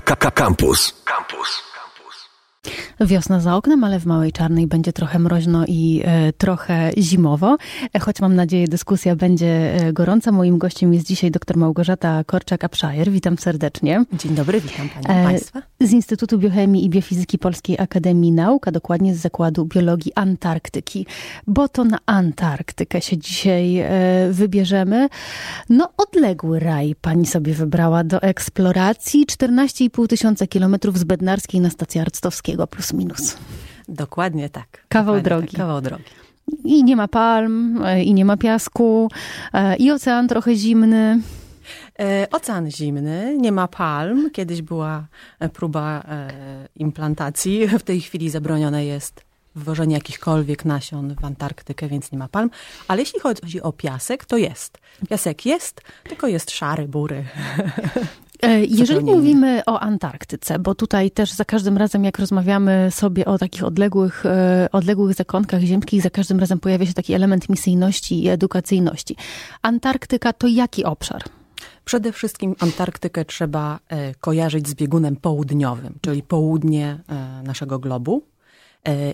Campus. Campus. Wiosna za oknem, ale w Małej Czarnej będzie trochę mroźno i e, trochę zimowo. E, choć mam nadzieję, dyskusja będzie e, gorąca. Moim gościem jest dzisiaj dr Małgorzata Korczak-Apszajer. Witam serdecznie. Dzień dobry, witam Pani E, Państwa. Z Instytutu Biochemii i Biofizyki Polskiej Akademii Nauk, a dokładnie z Zakładu Biologii Antarktyki. Bo to na Antarktykę się dzisiaj wybierzemy. No, odległy raj pani sobie wybrała do eksploracji. 14,5 tysiąca kilometrów z Bednarskiej na stację Arctowskiego, plus minus. Dokładnie tak. Kawał Dokładnie drogi. Tak, kawał drogi. I nie ma palm, e, i nie ma piasku, e, i ocean trochę zimny. E, ocean zimny, nie ma palm. Kiedyś była próba implantacji. W tej chwili zabronione jest wwożenie jakichkolwiek nasion w Antarktykę, więc nie ma palm. Ale jeśli chodzi o piasek, to jest. Piasek jest, tylko jest szary, bury. E, Jeżeli mówimy o Antarktyce, bo tutaj też za każdym razem, jak rozmawiamy sobie o takich odległych, e, odległych zakątkach ziemskich, za każdym razem pojawia się taki element misyjności i edukacyjności. Antarktyka to jaki obszar? Przede wszystkim Antarktykę trzeba e, kojarzyć z biegunem południowym, czyli południe naszego globu.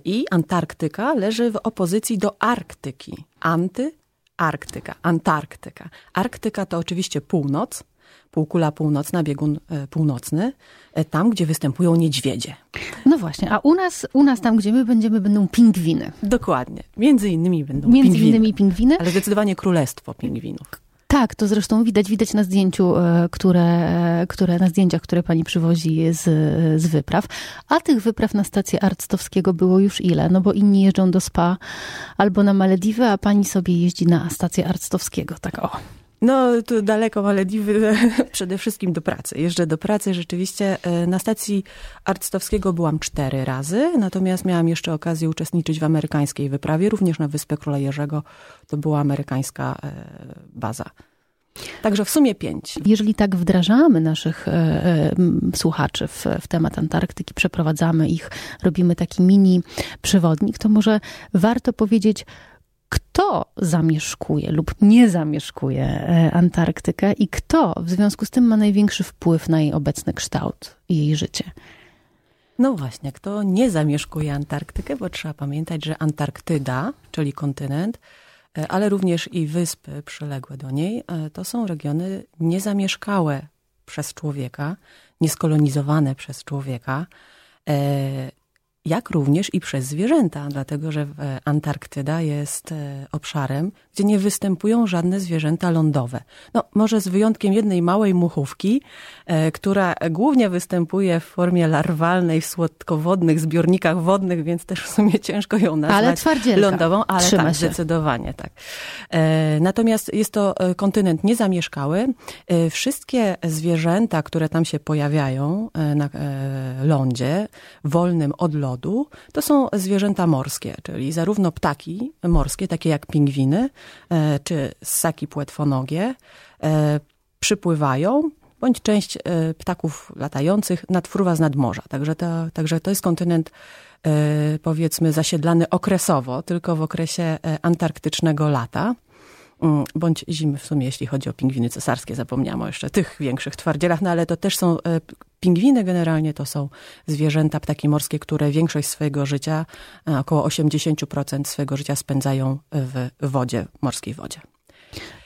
I Antarktyka leży w opozycji do Arktyki. Anty-Arktyka, Antarktyka. Arktyka to oczywiście północ, półkula północna, biegun e, północny, e, tam gdzie występują niedźwiedzie. No właśnie, a u nas, u nas tam, gdzie my będziemy, będą pingwiny. Dokładnie. Między innymi będą Między pingwiny. innymi pingwiny. Ale zdecydowanie królestwo pingwinów. Tak, to zresztą widać, widać na zdjęciu, e, które, które na zdjęciach, które pani przywozi z, z wypraw. A tych wypraw na stację Arctowskiego było już ile? No bo inni jeżdżą do spa albo na Malediwy, a pani sobie jeździ na stację Arctowskiego. Tak o. No, tu daleko Malediwy, przede wszystkim do pracy. Jeżdżę do pracy rzeczywiście. e, Na stacji Arctowskiego byłam cztery razy, natomiast miałam jeszcze okazję uczestniczyć w amerykańskiej wyprawie, również na Wyspę Króla Jerzego. To była amerykańska e, baza. Także w sumie pięć. Jeżeli tak wdrażamy naszych e, e, słuchaczy w, w temat Antarktyki, przeprowadzamy ich, robimy taki mini przewodnik, to może warto powiedzieć, kto zamieszkuje lub nie zamieszkuje e, Antarktykę i kto w związku z tym ma największy wpływ na jej obecny kształt i jej życie. No właśnie, kto nie zamieszkuje Antarktykę, bo trzeba pamiętać, że Antarktyda, czyli kontynent, e, ale również i wyspy przyległe do niej, e, to są regiony niezamieszkałe przez człowieka, nieskolonizowane przez człowieka, jak również i przez zwierzęta, dlatego że e, Antarktyda jest e, obszarem, gdzie nie występują żadne zwierzęta lądowe. No, może z wyjątkiem jednej małej muchówki, e, która głównie występuje w formie larwalnej w słodkowodnych zbiornikach wodnych, więc też w sumie ciężko ją nazwać Ale lądową, ale Trzyma tak, się. zdecydowanie tak. Natomiast jest to kontynent niezamieszkały. Wszystkie zwierzęta, które tam się pojawiają na lądzie, wolnym od lodu, to są zwierzęta morskie, czyli zarówno ptaki morskie, takie jak pingwiny, e, czy ssaki płetwonogie, e, przypływają, bądź część e, ptaków latających nadfruwa z nadmorza. Także to, także to jest kontynent powiedzmy zasiedlany okresowo, tylko w okresie antarktycznego lata. Mm, Bądź zimy w sumie, jeśli chodzi o pingwiny cesarskie. Zapomniałam o jeszcze tych większych twardzielach, no ale to też są, e, pingwiny generalnie to są zwierzęta, ptaki morskie, które większość swojego życia, e, około 80% swojego życia spędzają w wodzie, morskiej wodzie.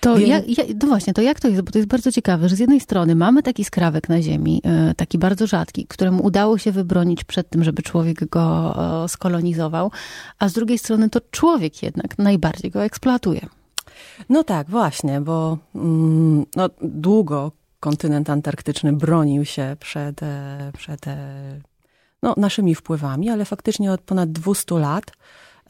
To, Wiem- ja, ja, no właśnie, to jak to jest? Bo to jest bardzo ciekawe, że z jednej strony mamy taki skrawek na ziemi, e, taki bardzo rzadki, któremu udało się wybronić przed tym, żeby człowiek go e, skolonizował, a z drugiej strony to człowiek jednak najbardziej go eksploatuje. No tak, właśnie, bo mm, no, długo kontynent antarktyczny bronił się przed, e, przed e, no, naszymi wpływami, ale faktycznie od ponad 200 lat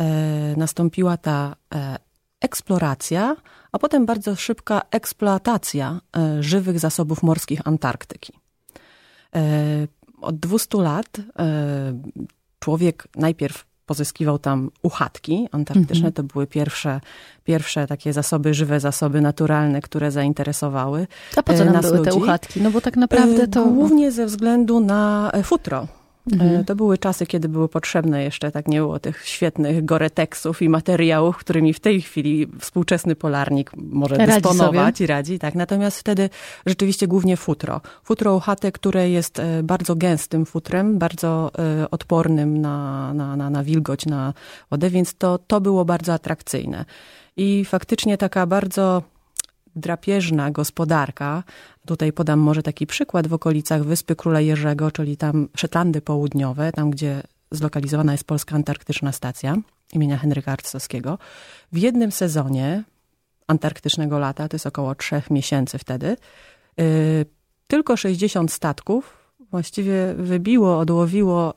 e, nastąpiła ta e, eksploracja, a potem bardzo szybka eksploatacja e, żywych zasobów morskich Antarktyki. E, Od 200 lat człowiek najpierw pozyskiwał tam uchatki antarktyczne. To były pierwsze, pierwsze takie zasoby, żywe zasoby naturalne, które zainteresowały A po co e, nam były te ludzi. uchatki? No bo tak naprawdę E, to... Głównie ze względu na futro. Mhm. To były czasy, kiedy były potrzebne jeszcze, tak nie było tych świetnych goreteksów i materiałów, którymi w tej chwili współczesny polarnik może radzi dysponować sobie. i radzi. Tak. Natomiast wtedy rzeczywiście głównie futro. Futro UHT, które jest e, bardzo gęstym futrem, bardzo e, odpornym na, na, na, na wilgoć, na wodę, więc to, to było bardzo atrakcyjne. I faktycznie taka bardzo drapieżna gospodarka. Tutaj podam może taki przykład w okolicach Wyspy Króla Jerzego, czyli tam Szetlandy Południowe, tam gdzie zlokalizowana jest Polska Antarktyczna Stacja imienia Henryka Arctowskiego. W jednym sezonie antarktycznego lata, to jest około trzech miesięcy wtedy, yy, tylko 60 statków właściwie wybiło, odłowiło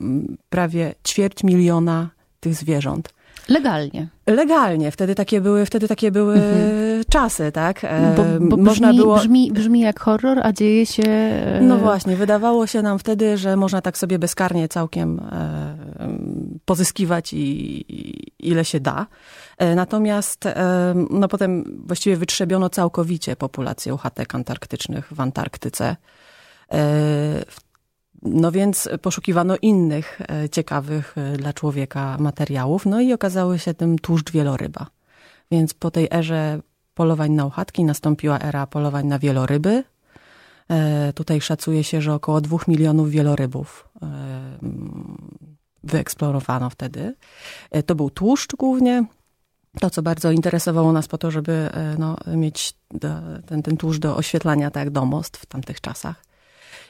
yy, prawie ćwierć miliona tych zwierząt. Legalnie. Legalnie. Wtedy takie były, wtedy takie były mhm. czasy, tak? Bo, bo można brzmi, było... Brzmi, brzmi jak horror, a dzieje się... E, no właśnie, wydawało się nam wtedy, że można tak sobie bezkarnie całkiem e, pozyskiwać i, ile się da. E, natomiast no potem właściwie wytrzebiono całkowicie populację uchatek antarktycznych w Antarktyce. W no więc poszukiwano innych e, ciekawych e, dla człowieka materiałów, no i okazały się tym tłuszcz wieloryba. Więc po tej erze polowań na uchatki nastąpiła era polowań na wieloryby. E, tutaj szacuje się, że około dwóch milionów wielorybów wyeksplorowano wtedy. To był tłuszcz głównie. To, co bardzo interesowało nas po to, żeby no, mieć ten, ten tłuszcz do oświetlania tak domostw w tamtych czasach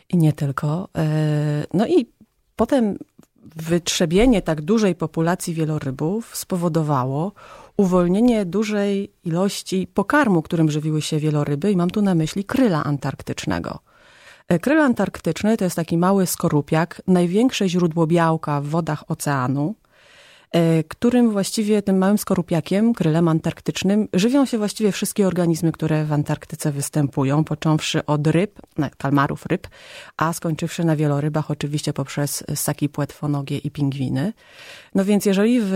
i nie tylko. E, no i potem wytrzebienie tak dużej populacji wielorybów spowodowało uwolnienie dużej ilości pokarmu, którym żywiły się wieloryby i mam tu na myśli kryla antarktycznego. E, kryl antarktyczny to jest taki mały skorupiak, największe źródło białka w wodach oceanu. E, którym właściwie tym małym skorupiakiem, krylem antarktycznym, żywią się właściwie wszystkie organizmy, które w Antarktyce występują, począwszy od ryb, kalmarów ryb, a skończywszy na wielorybach, oczywiście poprzez ssaki płetwonogie i pingwiny. No więc jeżeli w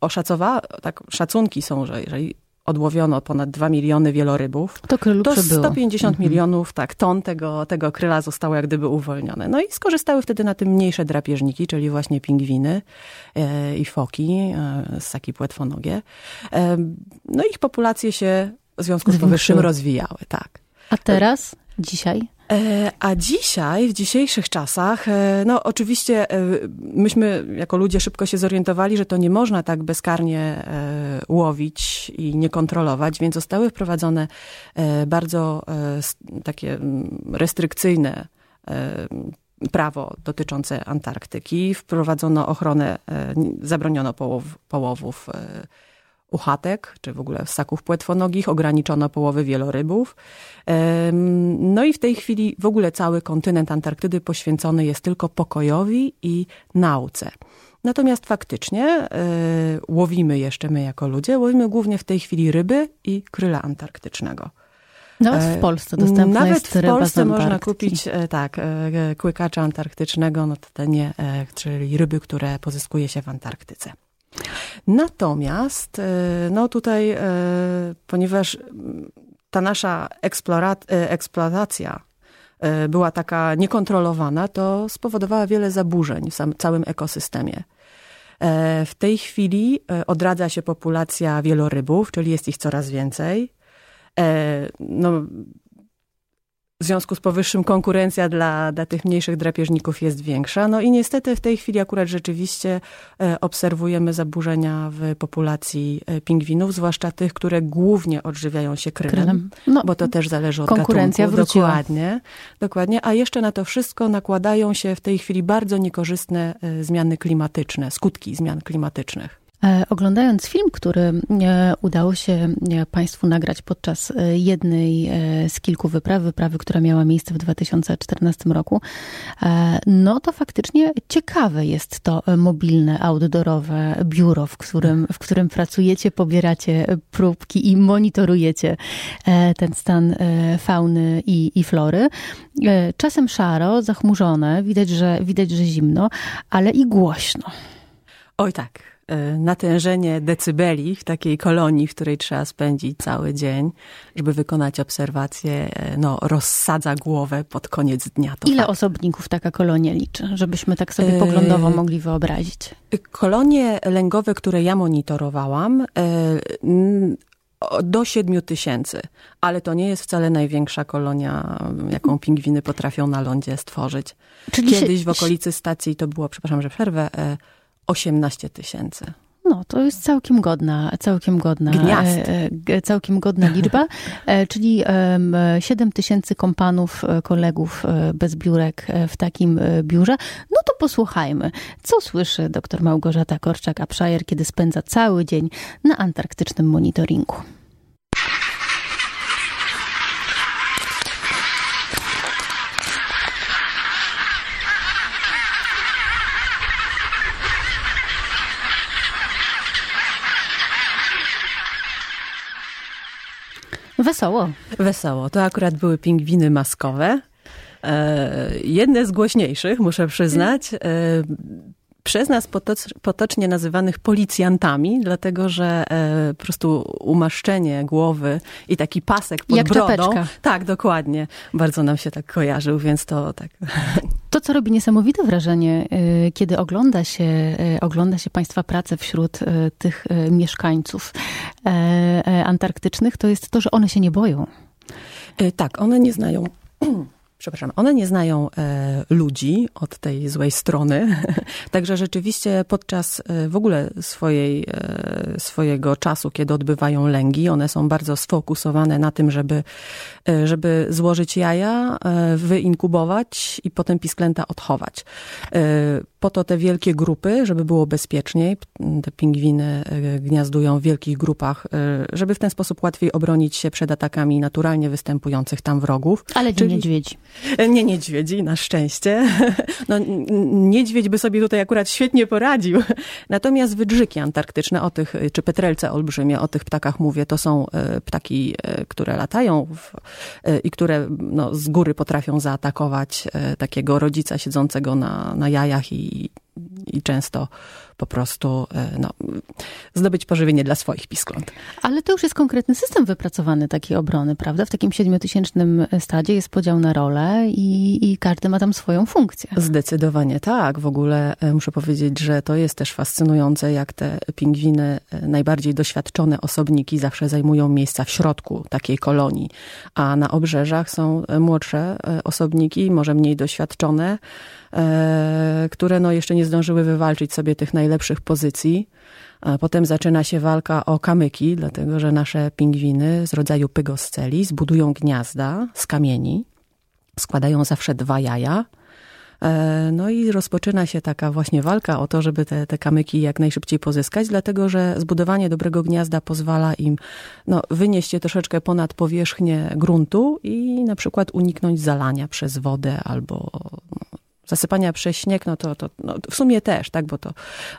oszacowa, tak szacunki są, że jeżeli odłowiono ponad 2 miliony wielorybów, to, to 150 mhm. milionów tak, ton tego, tego kryla zostało jak gdyby uwolnione. No i skorzystały wtedy na tym mniejsze drapieżniki, czyli właśnie pingwiny e, i foki, e, ssaki płetwonogie. E, no ich populacje się w związku z powyższym rozwijały, tak. A teraz, dzisiaj? E, a dzisiaj, w dzisiejszych czasach, e, no oczywiście e, myśmy jako ludzie szybko się zorientowali, że to nie można tak bezkarnie łowić i nie kontrolować, więc zostały wprowadzone bardzo takie restrykcyjne prawo dotyczące Antarktyki. Wprowadzono ochronę, zabroniono połow, połowów uchatek, czy w ogóle ssaków płetwonogich, ograniczono połowy wielorybów. No i w tej chwili w ogóle cały kontynent Antarktydy poświęcony jest tylko pokojowi i nauce. Natomiast faktycznie y, łowimy jeszcze my jako ludzie, łowimy głównie w tej chwili ryby i kryla antarktycznego. Nawet w Polsce dostępna Nawet jest w Polsce można kupić tak, kłykacza antarktycznego, no to nie, czyli ryby, które pozyskuje się w Antarktyce. Natomiast, e, no tutaj, e, ponieważ ta nasza e, eksploatacja była taka niekontrolowana, to spowodowała wiele zaburzeń w całym ekosystemie. W tej chwili odradza się populacja wielorybów, czyli jest ich coraz więcej. No, w związku z powyższym konkurencja dla, dla tych mniejszych drapieżników jest większa. No i niestety w tej chwili akurat rzeczywiście e, obserwujemy zaburzenia w populacji e, pingwinów, zwłaszcza tych, które głównie odżywiają się krylem, krylem. No, bo to też zależy od konkurencja gatunku. Wróciła. Dokładnie, dokładnie. A jeszcze na to wszystko nakładają się w tej chwili bardzo niekorzystne e, zmiany klimatyczne, skutki zmian klimatycznych. E, oglądając film, który e, udało się e, Państwu nagrać podczas jednej z kilku wypraw, wyprawy, która miała miejsce w 2014 roku, no to faktycznie ciekawe jest to mobilne, outdoorowe biuro, w którym, w którym pracujecie, pobieracie próbki i monitorujecie ten stan fauny i, i flory. Czasem szaro, zachmurzone, widać, że, widać, że zimno, ale i głośno. Oj tak. E, natężenie decybeli w takiej kolonii, w której trzeba spędzić cały dzień, żeby wykonać obserwację, e, no, rozsadza głowę pod koniec dnia. To Ile osobników taka kolonia liczy, żebyśmy tak sobie poglądowo mogli wyobrazić? Kolonie lęgowe, które ja monitorowałam, do 7 tysięcy, ale to nie jest wcale największa kolonia, jaką pingwiny potrafią na lądzie stworzyć. Czyli Kiedyś w okolicy stacji to było, przepraszam, że przerwę, 18 e, tysięcy. No, to jest całkiem godna, całkiem godna, Gniazd. E, całkiem godna liczba, e, czyli 7 tysięcy kompanów, kolegów bez biurek w takim biurze. No to posłuchajmy, co słyszy dr Małgorzata Korczak-Apszajer, kiedy spędza cały dzień na antarktycznym monitoringu. Wesoło. Wesoło. To akurat były pingwiny maskowe. E, jedne z głośniejszych, muszę przyznać. E, przez nas potocznie nazywanych policjantami, dlatego że e, po prostu umaszczenie głowy i taki pasek pod Jak brodą. Czapeczka. Tak, dokładnie. Bardzo nam się tak kojarzył, więc to tak. To, co robi niesamowite wrażenie, e, kiedy ogląda się, e, ogląda się Państwa pracę wśród e, tych mieszkańców antarktycznych, to jest to, że one się nie boją. Tak, one nie znają przepraszam, one nie znają e, ludzi od tej złej strony. Także rzeczywiście podczas e, w ogóle swojej, e, swojego czasu, kiedy odbywają lęgi, one są bardzo sfokusowane na tym, żeby, e, żeby złożyć jaja, e, wyinkubować i potem pisklęta odchować. E, po to te wielkie grupy, żeby było bezpieczniej. Te pingwiny gniazdują w wielkich grupach, żeby w ten sposób łatwiej obronić się przed atakami naturalnie występujących tam wrogów. Ale nie Czyli... niedźwiedzi. Nie niedźwiedzi, na szczęście. No, niedźwiedź by sobie tutaj akurat świetnie poradził. Natomiast wydrzyki antarktyczne, o tych, czy petrelce olbrzymie, o tych ptakach mówię, to są e, ptaki, e, które latają w, e, i które no, z góry potrafią zaatakować takiego rodzica siedzącego na, na jajach i, i często po prostu e, no, zdobyć pożywienie dla swoich piskląt. Ale to już jest konkretny system wypracowany takiej obrony, prawda? W takim siedmiotysięcznym stadzie jest podział na role i, i każdy ma tam swoją funkcję. Zdecydowanie tak. W ogóle e, muszę powiedzieć, że to jest też fascynujące, jak te pingwiny, e, najbardziej doświadczone osobniki zawsze zajmują miejsca w środku takiej kolonii, a na obrzeżach są młodsze osobniki, może mniej doświadczone, które no jeszcze nie zdążyły wywalczyć sobie tych najlepszych pozycji. Potem zaczyna się walka o kamyki, dlatego że nasze pingwiny z rodzaju pygosceli zbudują gniazda z kamieni, składają zawsze dwa jaja. E, no i rozpoczyna się taka właśnie walka o to, żeby te, te kamyki jak najszybciej pozyskać, dlatego że zbudowanie dobrego gniazda pozwala im no, wynieść je troszeczkę ponad powierzchnię gruntu i na przykład uniknąć zalania przez wodę albo zasypania przez śnieg, no to, to no w sumie też, tak, bo to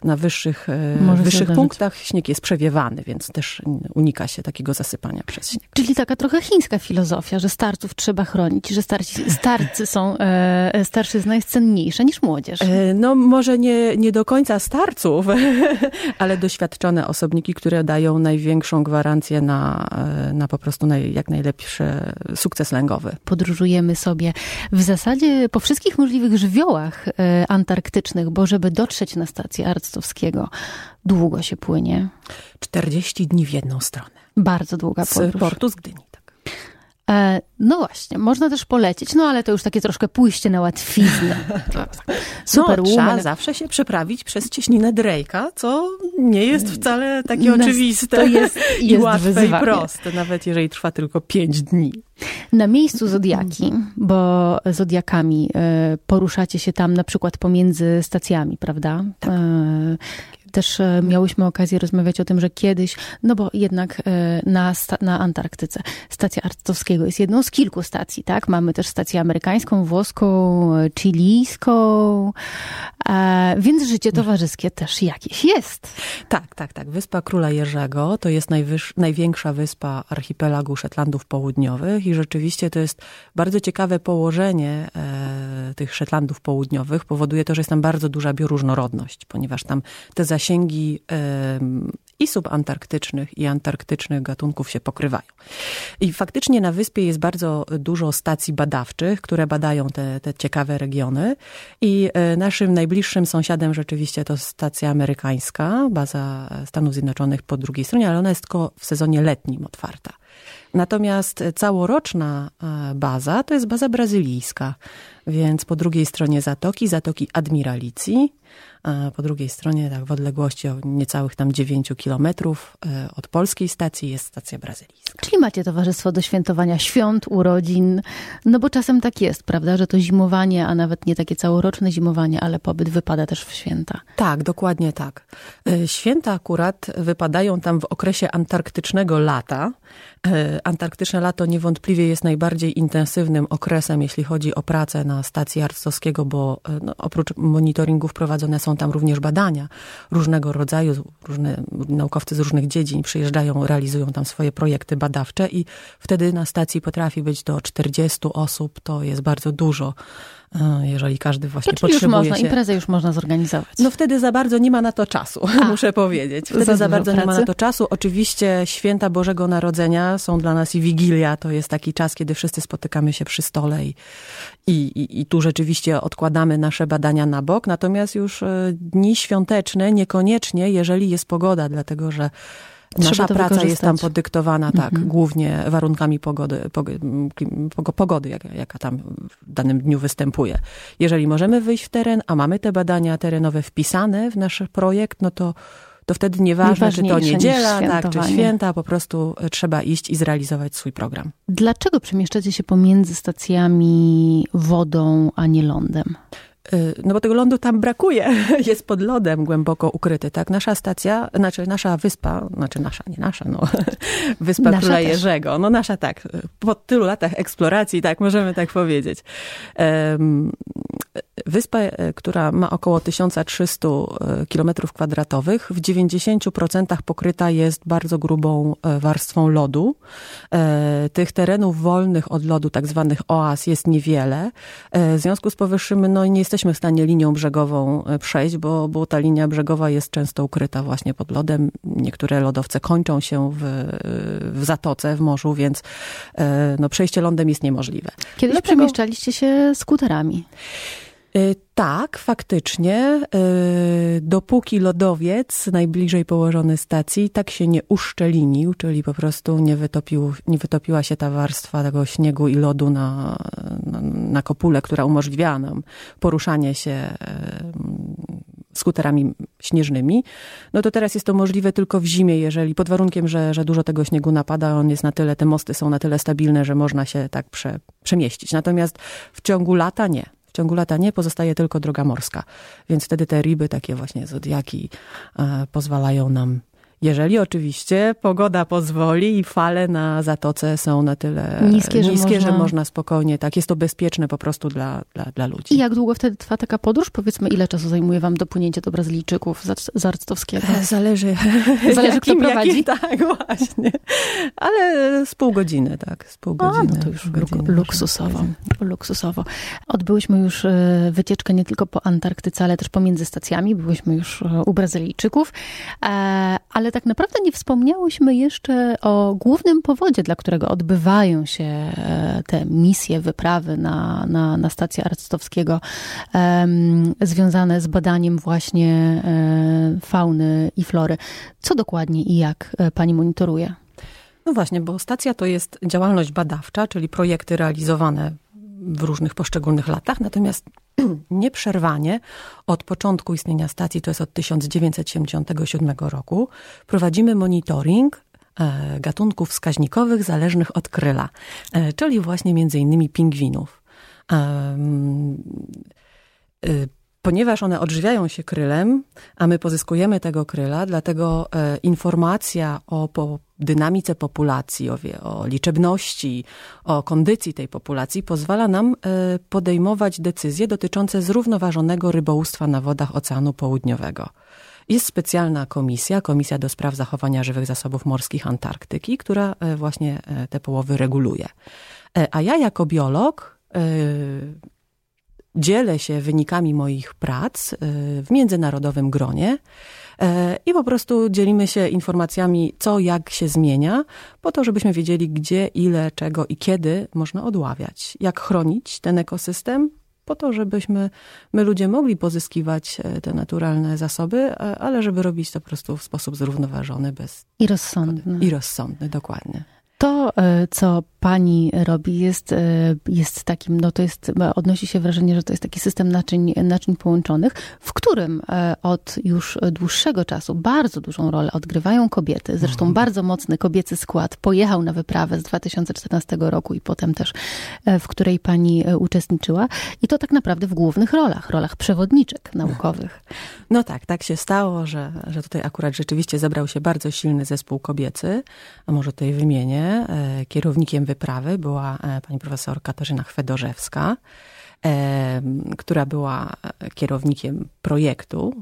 na wyższych, e, wyższych punktach śnieg jest przewiewany, więc też unika się takiego zasypania przez śnieg. Czyli taka trochę chińska filozofia, że starców trzeba chronić, że starci, starcy są, e, starszyzna jest cenniejsza niż młodzież. E, no może nie, nie do końca starców, ale doświadczone osobniki, które dają największą gwarancję na, e, na po prostu naj, jak najlepszy sukces lęgowy. Podróżujemy sobie w zasadzie po wszystkich możliwych żywiołach, żywiołach e, antarktycznych, bo żeby dotrzeć na stację Arctowskiego, długo się płynie. 40 dni w jedną stronę. Bardzo długa podróż. Z portu z Gdyni. E, no właśnie, można też polecieć, no ale to już takie troszkę pójście na łatwiznę. Super no, trzeba zawsze się przeprawić przez cieśninę Drake'a, co nie jest wcale takie no, oczywiste to jest, i jest łatwe i proste, nawet jeżeli trwa tylko pięć dni. Na miejscu Zodiaki, bo Zodiakami e, poruszacie się tam na przykład pomiędzy stacjami, prawda? Tak. E, też e, miałyśmy okazję rozmawiać o tym, że kiedyś, no bo jednak e, na, na Antarktyce stacja Arctowskiego jest jedną z kilku stacji, tak? Mamy też stację amerykańską, włoską, chilijską, więc życie towarzyskie też jakieś jest. Tak, tak, tak. Wyspa Króla Jerzego to jest największa wyspa archipelagu Szetlandów Południowych i rzeczywiście to jest bardzo ciekawe położenie e, tych Szetlandów Południowych. Powoduje to, że jest tam bardzo duża bioróżnorodność, ponieważ tam te zaś zasięgi i subantarktycznych, i antarktycznych gatunków się pokrywają. I faktycznie na wyspie jest bardzo dużo stacji badawczych, które badają te, te ciekawe regiony. I e, naszym najbliższym sąsiadem rzeczywiście to stacja amerykańska, baza Stanów Zjednoczonych po drugiej stronie, ale ona jest tylko w sezonie letnim otwarta. Natomiast całoroczna e, baza to jest baza brazylijska, więc po drugiej stronie zatoki, zatoki Admiralicji, po drugiej stronie, tak w odległości o niecałych tam 9 kilometrów e, od polskiej stacji jest stacja brazylijska. Czyli macie towarzystwo do świętowania świąt, urodzin, no bo czasem tak jest, prawda, że to zimowanie, a nawet nie takie całoroczne zimowanie, ale pobyt wypada też w święta. Tak, dokładnie tak. E, święta akurat wypadają tam w okresie antarktycznego lata. E, antarktyczne lato niewątpliwie jest najbardziej intensywnym okresem, jeśli chodzi o pracę na stacji Arctowskiego, bo no, oprócz monitoringów prowadzone są tam również badania różnego rodzaju, różne naukowcy z różnych dziedzin przyjeżdżają, realizują tam swoje projekty badawcze i wtedy na stacji potrafi być do 40 osób, to jest bardzo dużo jeżeli każdy właśnie to potrzebuje już można, się... imprezę już można zorganizować. No wtedy za bardzo nie ma na to czasu, A, muszę powiedzieć. Wtedy za bardzo nie ma na to czasu. Oczywiście święta Bożego Narodzenia są dla nas i Wigilia, to jest taki czas, kiedy wszyscy spotykamy się przy stole i, i, i tu rzeczywiście odkładamy nasze badania na bok. Natomiast już e, dni świąteczne niekoniecznie, jeżeli jest pogoda, dlatego że Nasza praca jest tam podyktowana, tak, mhm. głównie warunkami pogody, pogody jaka, jaka tam w danym dniu występuje. Jeżeli możemy wyjść w teren, a mamy te badania terenowe wpisane w nasz projekt, no to to wtedy nieważne, czy to niedziela, tak, czy święta, po prostu trzeba iść i zrealizować swój program. Dlaczego przemieszczacie się pomiędzy stacjami wodą, a nie lądem? Y, no bo tego lądu tam brakuje, jest pod lodem głęboko ukryty, tak? Nasza stacja, znaczy nasza wyspa, znaczy nasza, nie nasza, no, wyspa nasza Króla też. Jerzego, no nasza tak, po tylu latach eksploracji, tak, możemy tak powiedzieć. Wyspa, e, która ma około 1300 e, kilometrów kwadratowych, w 90% pokryta jest bardzo grubą e, warstwą lodu. Tych terenów wolnych od lodu, tak zwanych oaz, jest niewiele. W związku z powyższym, no nie jesteśmy w stanie linią brzegową przejść, bo, bo ta linia brzegowa jest często ukryta właśnie pod lodem. Niektóre lodowce kończą się w, w zatoce, w morzu, więc no, przejście lądem jest niemożliwe. Kiedyś Dlatego... przemieszczaliście się skuterami. Y, tak, faktycznie. Y, dopóki lodowiec najbliżej położony stacji tak się nie uszczelinił, czyli po prostu nie, wytopił, nie wytopiła się ta warstwa tego śniegu i lodu na, na, na kopule, która umożliwiała nam poruszanie się y, skuterami śnieżnymi, no to teraz jest to możliwe tylko w zimie, jeżeli pod warunkiem, że, że dużo tego śniegu napada, on jest na tyle, te mosty są na tyle stabilne, że można się tak prze, przemieścić. Natomiast w ciągu lata nie. W ciągu lata nie, pozostaje tylko droga morska. Więc wtedy te ryby, takie właśnie zodiaki, e, pozwalają nam jeżeli oczywiście pogoda pozwoli i fale na zatoce są na tyle niskie, niskie że, można... że, można... spokojnie, tak, jest to bezpieczne po prostu dla, dla, dla ludzi. I jak długo wtedy trwa taka podróż? Powiedzmy, ile czasu zajmuje wam dopłynięcie do Brazylijczyków z Arctowskiego? E, zależy. Zależy, jakim, kto prowadzi? Jakim, tak, właśnie. Ale z pół godziny, tak, z pół godziny. A, no to już godziny luksusowo, luksusowo. Odbyłyśmy już e, wycieczkę nie tylko po Antarktyce, ale też pomiędzy stacjami. Byłyśmy już e, u Brazylijczyków, ale tak naprawdę nie wspomniałyśmy jeszcze o głównym powodzie, dla którego odbywają się e, te misje, wyprawy na, na, na stację Arctowskiego, związane z badaniem właśnie um, fauny i flory. Co dokładnie i jak e, pani monitoruje? No właśnie, bo stacja to jest działalność badawcza, czyli projekty realizowane w różnych poszczególnych latach, natomiast nieprzerwanie od początku istnienia stacji, to jest od 1977 roku, prowadzimy monitoring e, gatunków wskaźnikowych zależnych od kryla, e, czyli właśnie między innymi pingwinów. E, ponieważ one odżywiają się krylem, a my pozyskujemy tego kryla, dlatego informacja o po dynamice populacji, o, o liczebności, o kondycji tej populacji pozwala nam e, podejmować decyzje dotyczące zrównoważonego rybołówstwa na wodach Oceanu Południowego. Jest specjalna komisja, Komisja do Spraw Zachowania Żywych Zasobów Morskich Antarktyki, która e, właśnie e, te połowy reguluje. A ja jako biolog dzielę się wynikami moich prac w międzynarodowym gronie E, I po prostu dzielimy się informacjami, co, jak się zmienia, po to, żebyśmy wiedzieli, gdzie, ile, czego i kiedy można odławiać. Jak chronić ten ekosystem, po to, żebyśmy my ludzie mogli pozyskiwać e, te naturalne zasoby, e, ale żeby robić to po prostu w sposób zrównoważony, bez... I rozsądny. I rozsądny, dokładnie. To, co pani robi, jest, e, jest takim, no to jest, odnosi się wrażenie, że to jest taki system naczyń, naczyń połączonych, w którym e, od już dłuższego czasu bardzo dużą rolę odgrywają kobiety. Zresztą mhm. bardzo mocny kobiecy skład pojechał na wyprawę z 2014 roku i potem też, w której pani uczestniczyła. I to tak naprawdę w głównych rolach, rolach przewodniczek naukowych. No tak, tak się stało, że, że tutaj akurat rzeczywiście zebrał się bardzo silny zespół kobiecy, a może tutaj wymienię. E, kierownikiem wyprawy była e, pani profesor Katarzyna Chwedorzewska, e, która była kierownikiem projektu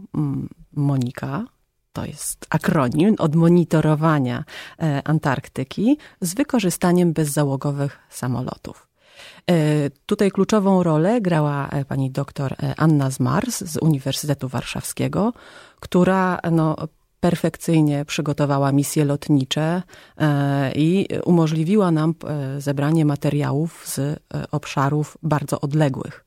Monika. To jest akronim od monitorowania Antarktyki z wykorzystaniem bezzałogowych samolotów. Tutaj kluczową rolę grała pani doktor Anna Zmars z Uniwersytetu Warszawskiego, która no, perfekcyjnie przygotowała misje lotnicze e, i umożliwiła nam e, zebranie materiałów z e, obszarów bardzo odległych.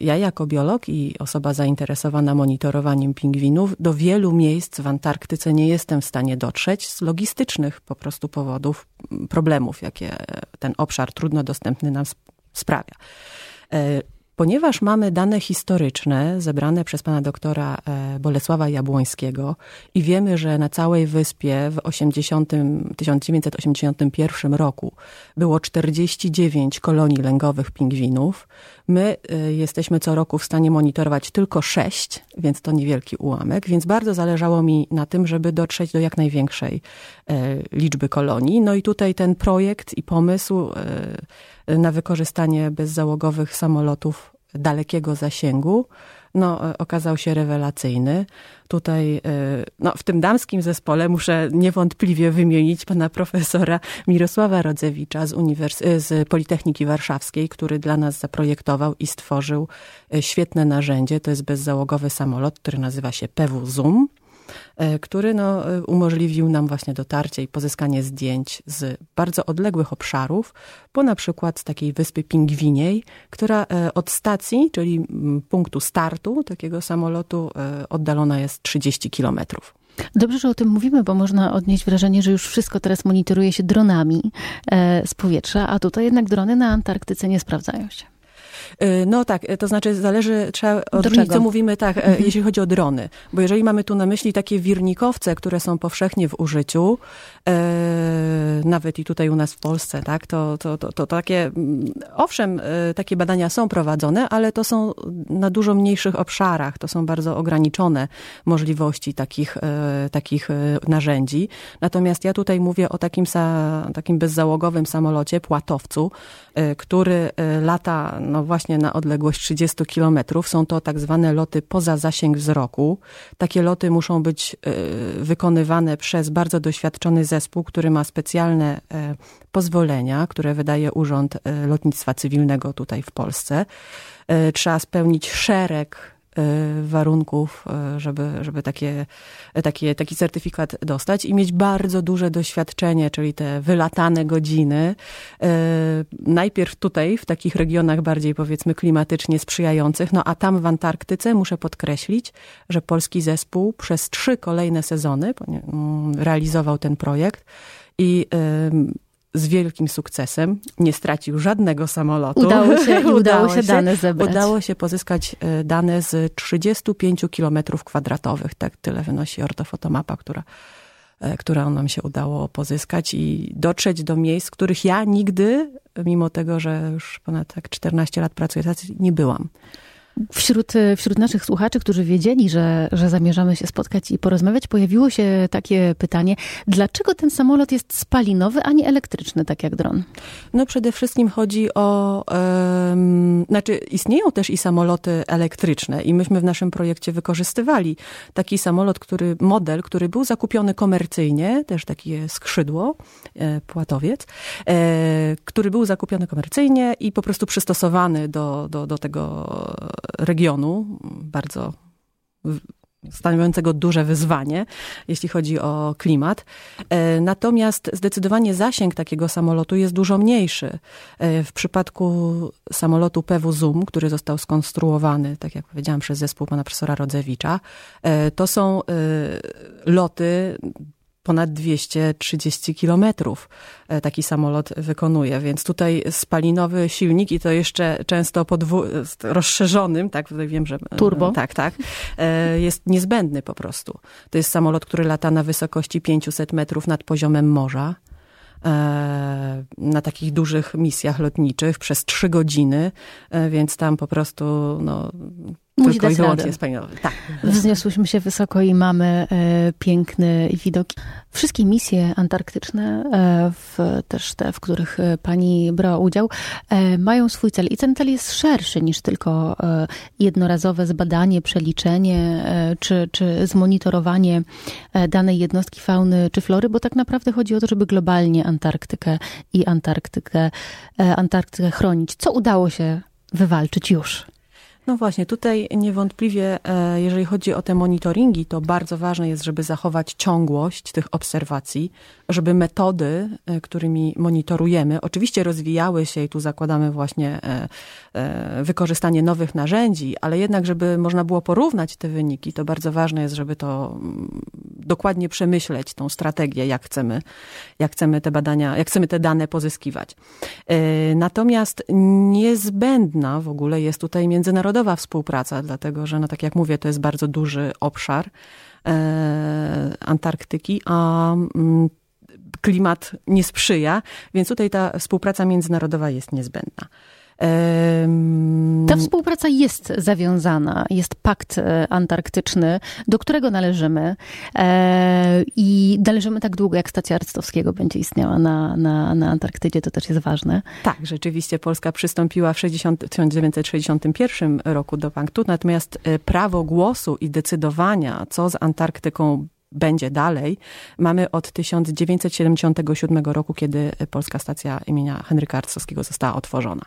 Ja jako biolog i osoba zainteresowana monitorowaniem pingwinów do wielu miejsc w Antarktyce nie jestem w stanie dotrzeć z logistycznych po prostu powodów, problemów, jakie ten obszar trudno dostępny nam sprawia. Ponieważ mamy dane historyczne zebrane przez pana doktora e, Bolesława Jabłońskiego i wiemy, że na całej wyspie w 80, 1981 roku było 49 kolonii lęgowych pingwinów, my e, jesteśmy co roku w stanie monitorować tylko 6, więc to niewielki ułamek, więc bardzo zależało mi na tym, żeby dotrzeć do jak największej e, liczby kolonii. No i tutaj ten projekt i pomysł na wykorzystanie bezzałogowych samolotów dalekiego zasięgu, no, e, okazał się rewelacyjny. Tutaj, e, no, w tym damskim zespole muszę niewątpliwie wymienić pana profesora Mirosława Rodzewicza z, Uniwers e, z Politechniki Warszawskiej, który dla nas zaprojektował i stworzył świetne narzędzie. To jest bezzałogowy samolot, który nazywa się PW Zoom. E, który no, e, umożliwił nam właśnie dotarcie i pozyskanie zdjęć z bardzo odległych obszarów, bo na przykład z takiej wyspy Pingwiniej, która e, od stacji, czyli punktu startu takiego samolotu oddalona jest 30 kilometrów. Dobrze, że o tym mówimy, bo można odnieść wrażenie, że już wszystko teraz monitoruje się dronami z powietrza, a tutaj jednak drony na Antarktyce nie sprawdzają się. Y, no tak, y, to znaczy zależy, trzeba odróżnić, co mówimy tak, y, mhm. jeśli chodzi o drony. Bo jeżeli mamy tu na myśli takie wirnikowce, które są powszechnie w użyciu, nawet i tutaj u nas w Polsce, tak, to, to, to, to takie, owszem, takie badania są prowadzone, ale to są na dużo mniejszych obszarach, to są bardzo ograniczone możliwości takich, takich narzędzi. Natomiast ja tutaj mówię o takim, takim bezzałogowym samolocie, płatowcu, który lata, no właśnie właśnie na odległość 30 kilometrów. Są to tak zwane loty poza zasięg wzroku. Takie loty muszą być e, wykonywane przez bardzo doświadczony zespół, który ma specjalne e, pozwolenia, które wydaje Urząd e, Lotnictwa Cywilnego tutaj w Polsce. Trzeba spełnić szereg Y, warunków, y, żeby, żeby takie, takie, taki certyfikat dostać i mieć bardzo duże doświadczenie, czyli te wylatane godziny. Y, najpierw tutaj, w takich regionach bardziej powiedzmy klimatycznie sprzyjających, no a tam w Antarktyce muszę podkreślić, że polski zespół przez trzy kolejne sezony mm, realizował ten projekt i z wielkim sukcesem. Nie stracił żadnego samolotu. Udało się, udało, udało się dane zebrać. Udało się pozyskać e, dane z 35 kilometrów kwadratowych. Tak tyle wynosi ortofotomapa, która e, która nam się udało pozyskać i dotrzeć do miejsc, których ja nigdy, mimo tego, że już ponad tak 14 lat pracuję, nie byłam. Wśród, wśród naszych słuchaczy, którzy wiedzieli, że, że zamierzamy się spotkać i porozmawiać, pojawiło się takie pytanie, dlaczego ten samolot jest spalinowy, a nie elektryczny, tak jak dron? No przede wszystkim chodzi o, um, znaczy istnieją też i samoloty elektryczne i myśmy w naszym projekcie wykorzystywali taki samolot, który, model, który był zakupiony komercyjnie, też takie skrzydło, e, płatowiec, e, który był zakupiony komercyjnie i po prostu przystosowany do, do, do tego regionu, bardzo stanowiącego duże wyzwanie, jeśli chodzi o klimat. E, natomiast zdecydowanie zasięg takiego samolotu jest dużo mniejszy. E, w przypadku samolotu PW Zoom, który został skonstruowany, tak jak powiedziałam, przez zespół pana profesora Rodzewicza, e, to są loty ponad 230 kilometrów e, taki samolot wykonuje, więc tutaj spalinowy silnik i to jeszcze często podwu- rozszerzonym, tak, wiem, że... E, Turbo. Tak, tak, e, jest niezbędny po prostu. To jest samolot, który lata na wysokości 500 metrów nad poziomem morza na takich dużych misjach lotniczych przez trzy godziny, więc tam po prostu no, Musi tylko dać i wyłącznie radę. Tak. Wzniosłyśmy się wysoko i mamy e, piękny widok. Wszystkie misje antarktyczne, e, w, też te, w których e, pani brała udział, e, mają swój cel. I ten cel jest szerszy niż tylko e, jednorazowe zbadanie, przeliczenie e, czy, czy zmonitorowanie danej jednostki fauny czy flory, bo tak naprawdę chodzi o to, żeby globalnie Antarktykę i Antarktykę, Antarktykę chronić. Co udało się wywalczyć już? No właśnie, tutaj niewątpliwie, e, jeżeli chodzi o te monitoringi, to bardzo ważne jest, żeby zachować ciągłość tych obserwacji, żeby metody, e, którymi monitorujemy, oczywiście rozwijały się i tu zakładamy właśnie e, wykorzystanie nowych narzędzi, ale jednak, żeby można było porównać te wyniki, to bardzo ważne jest, żeby to mm, dokładnie przemyśleć, tą strategię, jak chcemy, jak chcemy te badania, jak chcemy te dane pozyskiwać. Natomiast niezbędna w ogóle jest tutaj międzynarodowa międzynarodowa współpraca, dlatego że, no tak jak mówię, to jest bardzo duży obszar e, Antarktyki, a mm, klimat nie sprzyja, więc tutaj ta współpraca międzynarodowa jest niezbędna. Ta współpraca jest zawiązana, jest pakt e, antarktyczny, do którego należymy e, i należymy tak długo, jak stacja Arctowskiego będzie istniała na, na, na Antarktydzie, to też jest ważne. Tak, rzeczywiście Polska przystąpiła w 60, 1961 roku do paktu, natomiast e, prawo głosu i decydowania, co z Antarktyką będzie dalej, mamy od 1977 roku, kiedy polska stacja imienia Henryka Arcowskiego została otworzona.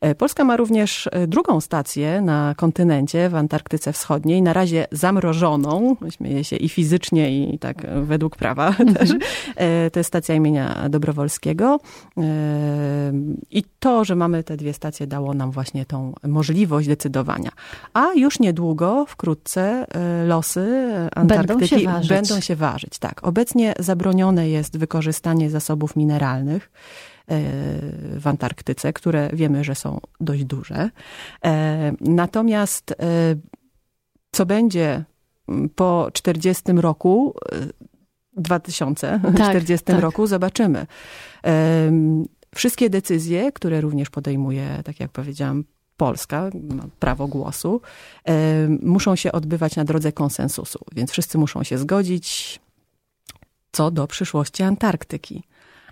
E, Polska ma również e, drugą stację na kontynencie, w Antarktyce Wschodniej, na razie zamrożoną, śmieję się i fizycznie, i tak według prawa też. E, to jest stacja imienia Dobrowolskiego. I to, że mamy te dwie stacje, dało nam właśnie tą możliwość decydowania. A już niedługo, wkrótce, losy Antarktyki będą się ważyć. Będą się ważyć, tak. Obecnie zabronione jest wykorzystanie zasobów mineralnych w Antarktyce, które wiemy, że są dość duże. E, natomiast e, co będzie po 40 roku, 2040 tak, tak. roku, zobaczymy. Wszystkie decyzje, które również podejmuje, tak jak powiedziałam, Polska, ma prawo głosu, muszą się odbywać na drodze konsensusu, więc wszyscy muszą się zgodzić co do przyszłości Antarktyki.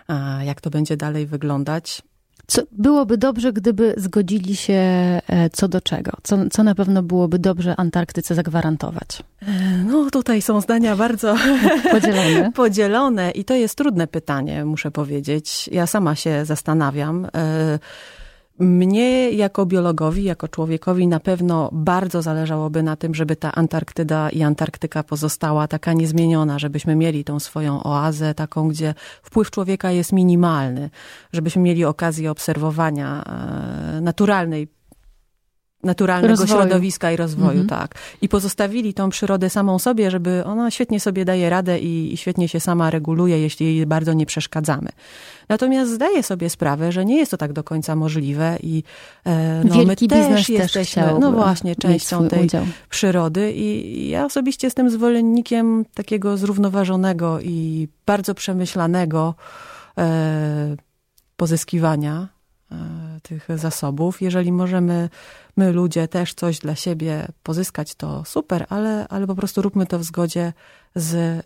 A jak to będzie dalej wyglądać? Co, byłoby dobrze, gdyby zgodzili się e, co do czego? Co, co na pewno byłoby dobrze Antarktyce zagwarantować? E, no, tutaj są zdania bardzo podzielone. podzielone i to jest trudne pytanie, muszę powiedzieć. Ja sama się zastanawiam. Mnie jako biologowi, jako człowiekowi na pewno bardzo zależałoby na tym, żeby ta Antarktyda i Antarktyka pozostała taka niezmieniona, żebyśmy mieli tą swoją oazę, taką, gdzie wpływ człowieka jest minimalny, żebyśmy mieli okazję obserwowania e, naturalnej naturalnego rozwoju. środowiska i rozwoju, mhm. tak. I pozostawili tą przyrodę samą sobie, żeby ona świetnie sobie daje radę i, i, świetnie się sama reguluje, jeśli jej bardzo nie przeszkadzamy. Natomiast zdaję sobie sprawę, że nie jest to tak do końca możliwe i e, no, my też jesteśmy, też no właśnie, częścią tej udział. przyrody i ja osobiście jestem zwolennikiem takiego zrównoważonego i bardzo przemyślanego e, pozyskiwania tych zasobów. Jeżeli możemy my ludzie też coś dla siebie pozyskać, to super, ale, ale po prostu róbmy to w zgodzie z e,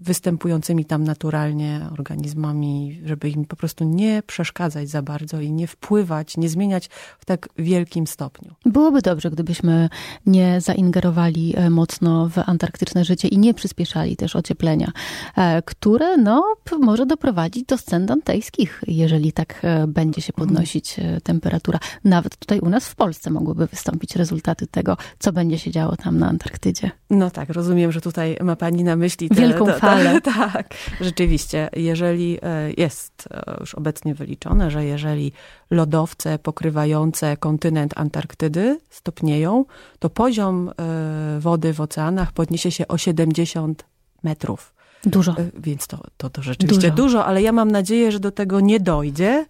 występującymi tam naturalnie organizmami, żeby im po prostu nie przeszkadzać za bardzo i nie wpływać, nie zmieniać w tak wielkim stopniu. Byłoby dobrze, gdybyśmy nie zaingerowali e, mocno w antarktyczne życie i nie przyspieszali też ocieplenia, e, które no, może doprowadzić do scen dantejskich, jeżeli tak e, będzie się podnosić temperatura. Nawet tutaj u nas w Polsce mogłyby wystąpić rezultaty tego, co będzie się działo tam na Antarktydzie. No tak, rozumiem, że tutaj ma pani na myśli te, wielką te, falę. tak, rzeczywiście. Jeżeli e, jest e, już obecnie wyliczone, że jeżeli lodowce pokrywające kontynent Antarktydy stopnieją, to poziom e, wody w oceanach podniesie się o 70 metrów. Dużo. Więc to, to, to rzeczywiście dużo. dużo, ale ja mam nadzieję, że do tego nie dojdzie.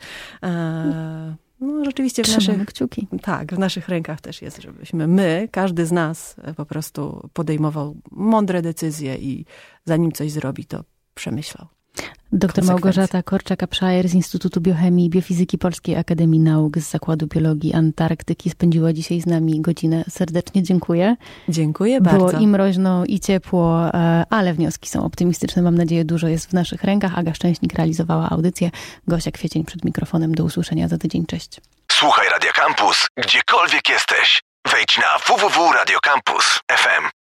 No rzeczywiście w naszych, kciuki. Tak, w naszych rękach też jest, żebyśmy my, każdy z nas e, po prostu podejmował mądre decyzje i zanim coś zrobi, to przemyślał. Doktor Małgorzata Korczak-Apszajer z Instytutu Biochemii i Biofizyki Polskiej Akademii Nauk z Zakładu Biologii Antarktyki spędziła dzisiaj z nami godzinę. Serdecznie dziękuję. Dziękuję bardzo. Było i mroźno, i ciepło, e, ale wnioski są optymistyczne. Mam nadzieję, dużo jest w naszych rękach. Aga Szczęśnik realizowała audycję. Gosia Kwiecień przed mikrofonem. Do usłyszenia za tydzień. Cześć. Słuchaj Radio Campus, gdziekolwiek jesteś. Wejdź na www.radiocampus.fm.